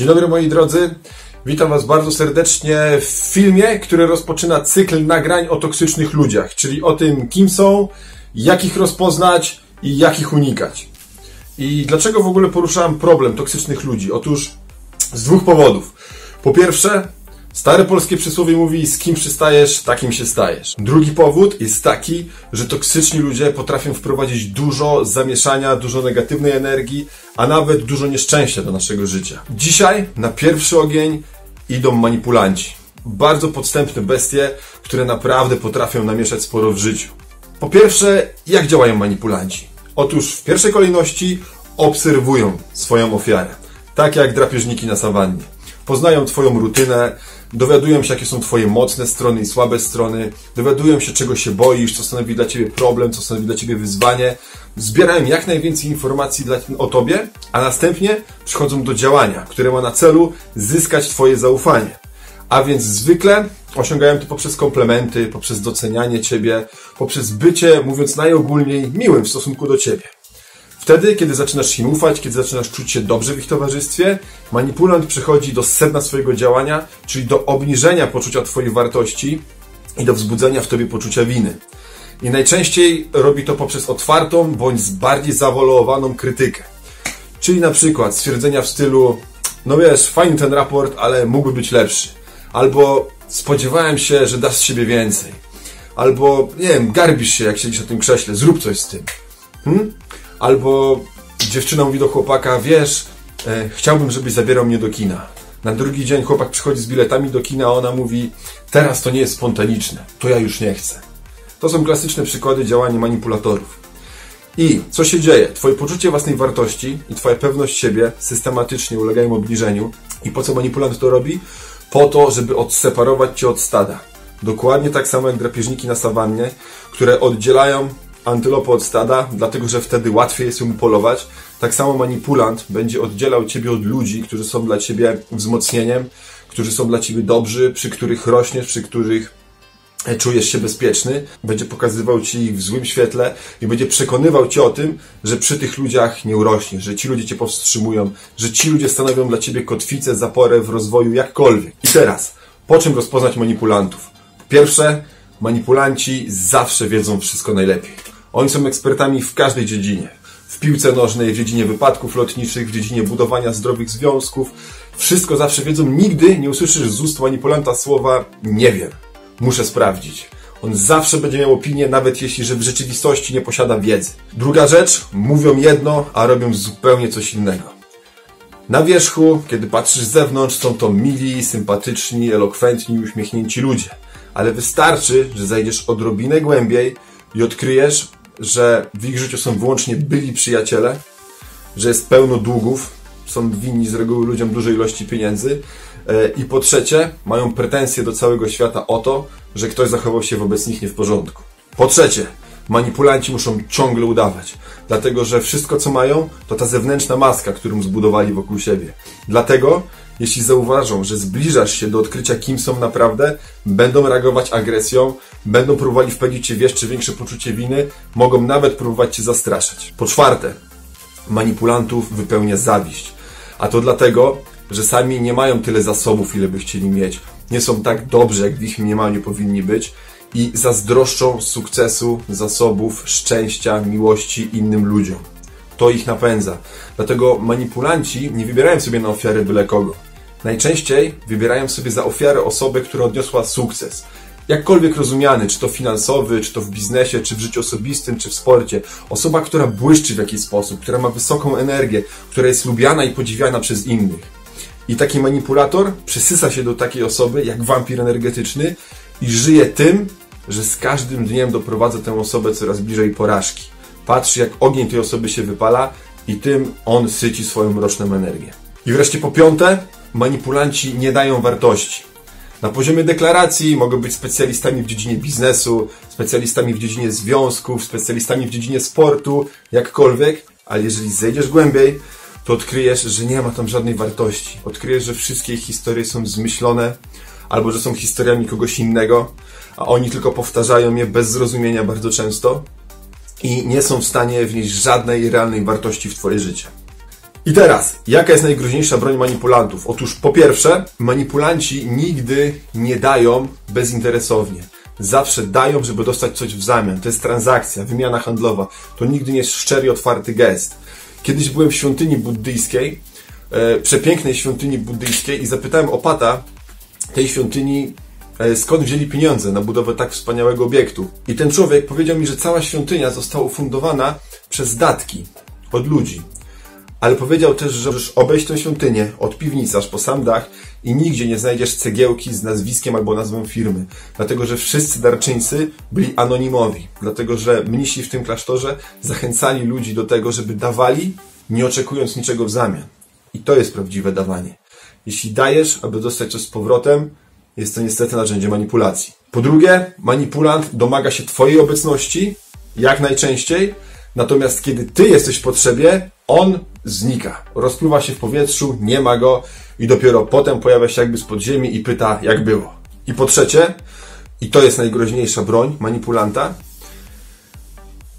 Dzień dobry moi drodzy. Witam Was bardzo serdecznie w filmie, który rozpoczyna cykl nagrań o toksycznych ludziach, czyli o tym, kim są, jak ich rozpoznać i jak ich unikać. I dlaczego w ogóle poruszałem problem toksycznych ludzi? Otóż z dwóch powodów. Po pierwsze, Stare polskie przysłowie mówi, z kim przystajesz, takim się stajesz. Drugi powód jest taki, że toksyczni ludzie potrafią wprowadzić dużo zamieszania, dużo negatywnej energii, a nawet dużo nieszczęścia do naszego życia. Dzisiaj na pierwszy ogień idą manipulanci. Bardzo podstępne bestie, które naprawdę potrafią namieszać sporo w życiu. Po pierwsze, jak działają manipulanci? Otóż w pierwszej kolejności obserwują swoją ofiarę. Tak jak drapieżniki na sawannie. Poznają Twoją rutynę, dowiadują się, jakie są Twoje mocne strony i słabe strony, dowiadują się, czego się boisz, co stanowi dla Ciebie problem, co stanowi dla Ciebie wyzwanie, zbierają jak najwięcej informacji dla, o Tobie, a następnie przychodzą do działania, które ma na celu zyskać Twoje zaufanie. A więc zwykle osiągają to poprzez komplementy, poprzez docenianie Ciebie, poprzez bycie, mówiąc najogólniej, miłym w stosunku do Ciebie. Wtedy, kiedy zaczynasz im ufać, kiedy zaczynasz czuć się dobrze w ich towarzystwie, manipulant przechodzi do sedna swojego działania, czyli do obniżenia poczucia Twojej wartości i do wzbudzenia w Tobie poczucia winy. I najczęściej robi to poprzez otwartą bądź bardziej zawolowaną krytykę. Czyli na przykład stwierdzenia w stylu no wiesz, fajny ten raport, ale mógłby być lepszy. Albo spodziewałem się, że dasz z siebie więcej. Albo, nie wiem, garbisz się, jak siedzisz na tym krześle, zrób coś z tym. Hmm? Albo dziewczyna mówi do chłopaka, wiesz, e, chciałbym, żebyś zabierał mnie do kina. Na drugi dzień chłopak przychodzi z biletami do kina, a ona mówi, teraz to nie jest spontaniczne, to ja już nie chcę. To są klasyczne przykłady działania manipulatorów. I co się dzieje? Twoje poczucie własnej wartości i Twoja pewność siebie systematycznie ulegają obniżeniu. I po co manipulant to robi? Po to, żeby odseparować Cię od stada. Dokładnie tak samo jak drapieżniki na sawannie, które oddzielają antylopę od stada, dlatego że wtedy łatwiej jest ją polować. Tak samo manipulant będzie oddzielał ciebie od ludzi, którzy są dla ciebie wzmocnieniem, którzy są dla ciebie dobrzy, przy których rośniesz, przy których czujesz się bezpieczny, będzie pokazywał ci ich w złym świetle i będzie przekonywał cię o tym, że przy tych ludziach nie urośniesz, że ci ludzie cię powstrzymują, że ci ludzie stanowią dla ciebie kotwicę, zaporę w rozwoju, jakkolwiek. I teraz, po czym rozpoznać manipulantów? Pierwsze, manipulanci zawsze wiedzą wszystko najlepiej. Oni są ekspertami w każdej dziedzinie. W piłce nożnej, w dziedzinie wypadków lotniczych, w dziedzinie budowania zdrowych związków. Wszystko zawsze wiedzą. Nigdy nie usłyszysz z ust manipulanta słowa nie wiem. Muszę sprawdzić. On zawsze będzie miał opinię, nawet jeśli że w rzeczywistości nie posiada wiedzy. Druga rzecz, mówią jedno, a robią zupełnie coś innego. Na wierzchu, kiedy patrzysz z zewnątrz, są to mili, sympatyczni, elokwentni, uśmiechnięci ludzie. Ale wystarczy, że zajdziesz odrobinę głębiej i odkryjesz, że w ich życiu są wyłącznie byli przyjaciele, że jest pełno długów, są winni z reguły ludziom dużej ilości pieniędzy e, i po trzecie mają pretensje do całego świata o to, że ktoś zachował się wobec nich nie w porządku. Po trzecie, manipulanci muszą ciągle udawać, dlatego że wszystko co mają to ta zewnętrzna maska, którą zbudowali wokół siebie. Dlatego jeśli zauważą, że zbliżasz się do odkrycia, kim są naprawdę, będą reagować agresją, będą próbowali wpędzić cię w jeszcze większe poczucie winy, mogą nawet próbować cię zastraszać. Po czwarte, manipulantów wypełnia zawiść. A to dlatego, że sami nie mają tyle zasobów, ile by chcieli mieć. Nie są tak dobrzy, jak w ich mniemaniu powinni być i zazdroszczą sukcesu, zasobów, szczęścia, miłości innym ludziom. To ich napędza. Dlatego manipulanci nie wybierają sobie na ofiary byle kogo. Najczęściej wybierają sobie za ofiarę osobę, która odniosła sukces. Jakkolwiek rozumiany, czy to finansowy, czy to w biznesie, czy w życiu osobistym, czy w sporcie. Osoba, która błyszczy w jakiś sposób, która ma wysoką energię, która jest lubiana i podziwiana przez innych. I taki manipulator przysysa się do takiej osoby, jak wampir energetyczny i żyje tym, że z każdym dniem doprowadza tę osobę coraz bliżej porażki. Patrzy, jak ogień tej osoby się wypala i tym on syci swoją mroczną energię. I wreszcie po piąte, manipulanci nie dają wartości. Na poziomie deklaracji mogą być specjalistami w dziedzinie biznesu, specjalistami w dziedzinie związków, specjalistami w dziedzinie sportu, jakkolwiek, ale jeżeli zejdziesz głębiej, to odkryjesz, że nie ma tam żadnej wartości. Odkryjesz, że wszystkie historie są zmyślone, albo że są historiami kogoś innego, a oni tylko powtarzają je bez zrozumienia bardzo często i nie są w stanie wnieść żadnej realnej wartości w Twoje życie. I teraz, jaka jest najgroźniejsza broń manipulantów? Otóż po pierwsze, manipulanci nigdy nie dają bezinteresownie. Zawsze dają, żeby dostać coś w zamian. To jest transakcja, wymiana handlowa. To nigdy nie jest szczery, otwarty gest. Kiedyś byłem w świątyni buddyjskiej, e, przepięknej świątyni buddyjskiej i zapytałem opata tej świątyni, e, skąd wzięli pieniądze na budowę tak wspaniałego obiektu. I ten człowiek powiedział mi, że cała świątynia została ufundowana przez datki od ludzi. Ale powiedział też, że możesz obejść tę świątynię od piwnicy aż po sam dach i nigdzie nie znajdziesz cegiełki z nazwiskiem albo nazwą firmy. Dlatego, że wszyscy darczyńcy byli anonimowi. Dlatego, że mnisi w tym klasztorze zachęcali ludzi do tego, żeby dawali, nie oczekując niczego w zamian. I to jest prawdziwe dawanie. Jeśli dajesz, aby dostać coś z powrotem, jest to niestety narzędzie manipulacji. Po drugie, manipulant domaga się Twojej obecności, jak najczęściej, natomiast kiedy Ty jesteś w potrzebie, on znika. Rozpływa się w powietrzu, nie ma go i dopiero potem pojawia się jakby z podziemi i pyta, jak było. I po trzecie, i to jest najgroźniejsza broń manipulanta,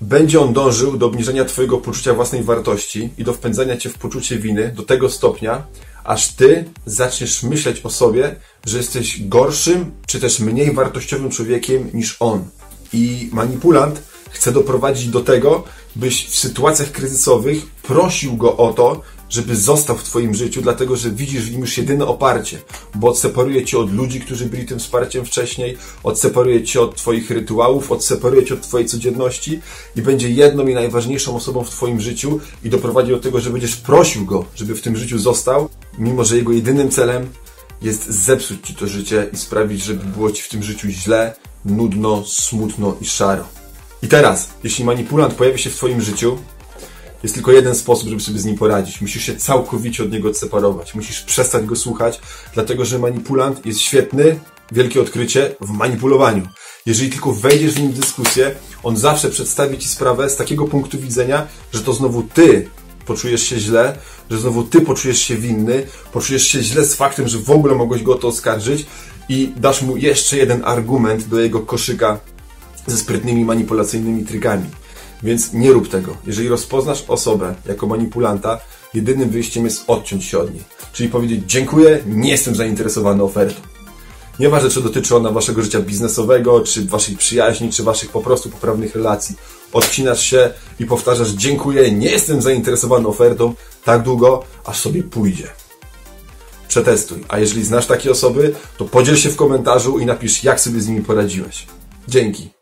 będzie on dążył do obniżenia Twojego poczucia własnej wartości i do wpędzania Cię w poczucie winy do tego stopnia, aż Ty zaczniesz myśleć o sobie, że jesteś gorszym czy też mniej wartościowym człowiekiem niż on. I manipulant chce doprowadzić do tego, byś w sytuacjach kryzysowych prosił go o to, żeby został w Twoim życiu, dlatego że widzisz w nim już jedyne oparcie, bo odseparuje Cię od ludzi, którzy byli tym wsparciem wcześniej, odseparuje Cię od Twoich rytuałów, odseparuje Cię od Twojej codzienności i będzie jedną i najważniejszą osobą w Twoim życiu i doprowadzi do tego, że będziesz prosił go, żeby w tym życiu został, mimo że jego jedynym celem jest zepsuć Ci to życie i sprawić, żeby było Ci w tym życiu źle, nudno, smutno i szaro. I teraz, jeśli manipulant pojawi się w Twoim życiu, jest tylko jeden sposób, żeby sobie z nim poradzić. Musisz się całkowicie od niego odseparować. Musisz przestać go słuchać, dlatego że manipulant jest świetny, wielkie odkrycie, w manipulowaniu. Jeżeli tylko wejdziesz z nim w dyskusję, on zawsze przedstawi ci sprawę z takiego punktu widzenia, że to znowu ty poczujesz się źle, że znowu ty poczujesz się winny, poczujesz się źle z faktem, że w ogóle mogłeś go o to oskarżyć i dasz mu jeszcze jeden argument do jego koszyka ze sprytnymi manipulacyjnymi trykami. Więc nie rób tego. Jeżeli rozpoznasz osobę jako manipulanta, jedynym wyjściem jest odciąć się od niej. Czyli powiedzieć dziękuję, nie jestem zainteresowany ofertą. Nieważne, czy dotyczy ona waszego życia biznesowego, czy waszej przyjaźni, czy waszych po prostu poprawnych relacji. Odcinasz się i powtarzasz dziękuję, nie jestem zainteresowany ofertą tak długo, aż sobie pójdzie. Przetestuj. A jeżeli znasz takie osoby, to podziel się w komentarzu i napisz, jak sobie z nimi poradziłeś. Dzięki.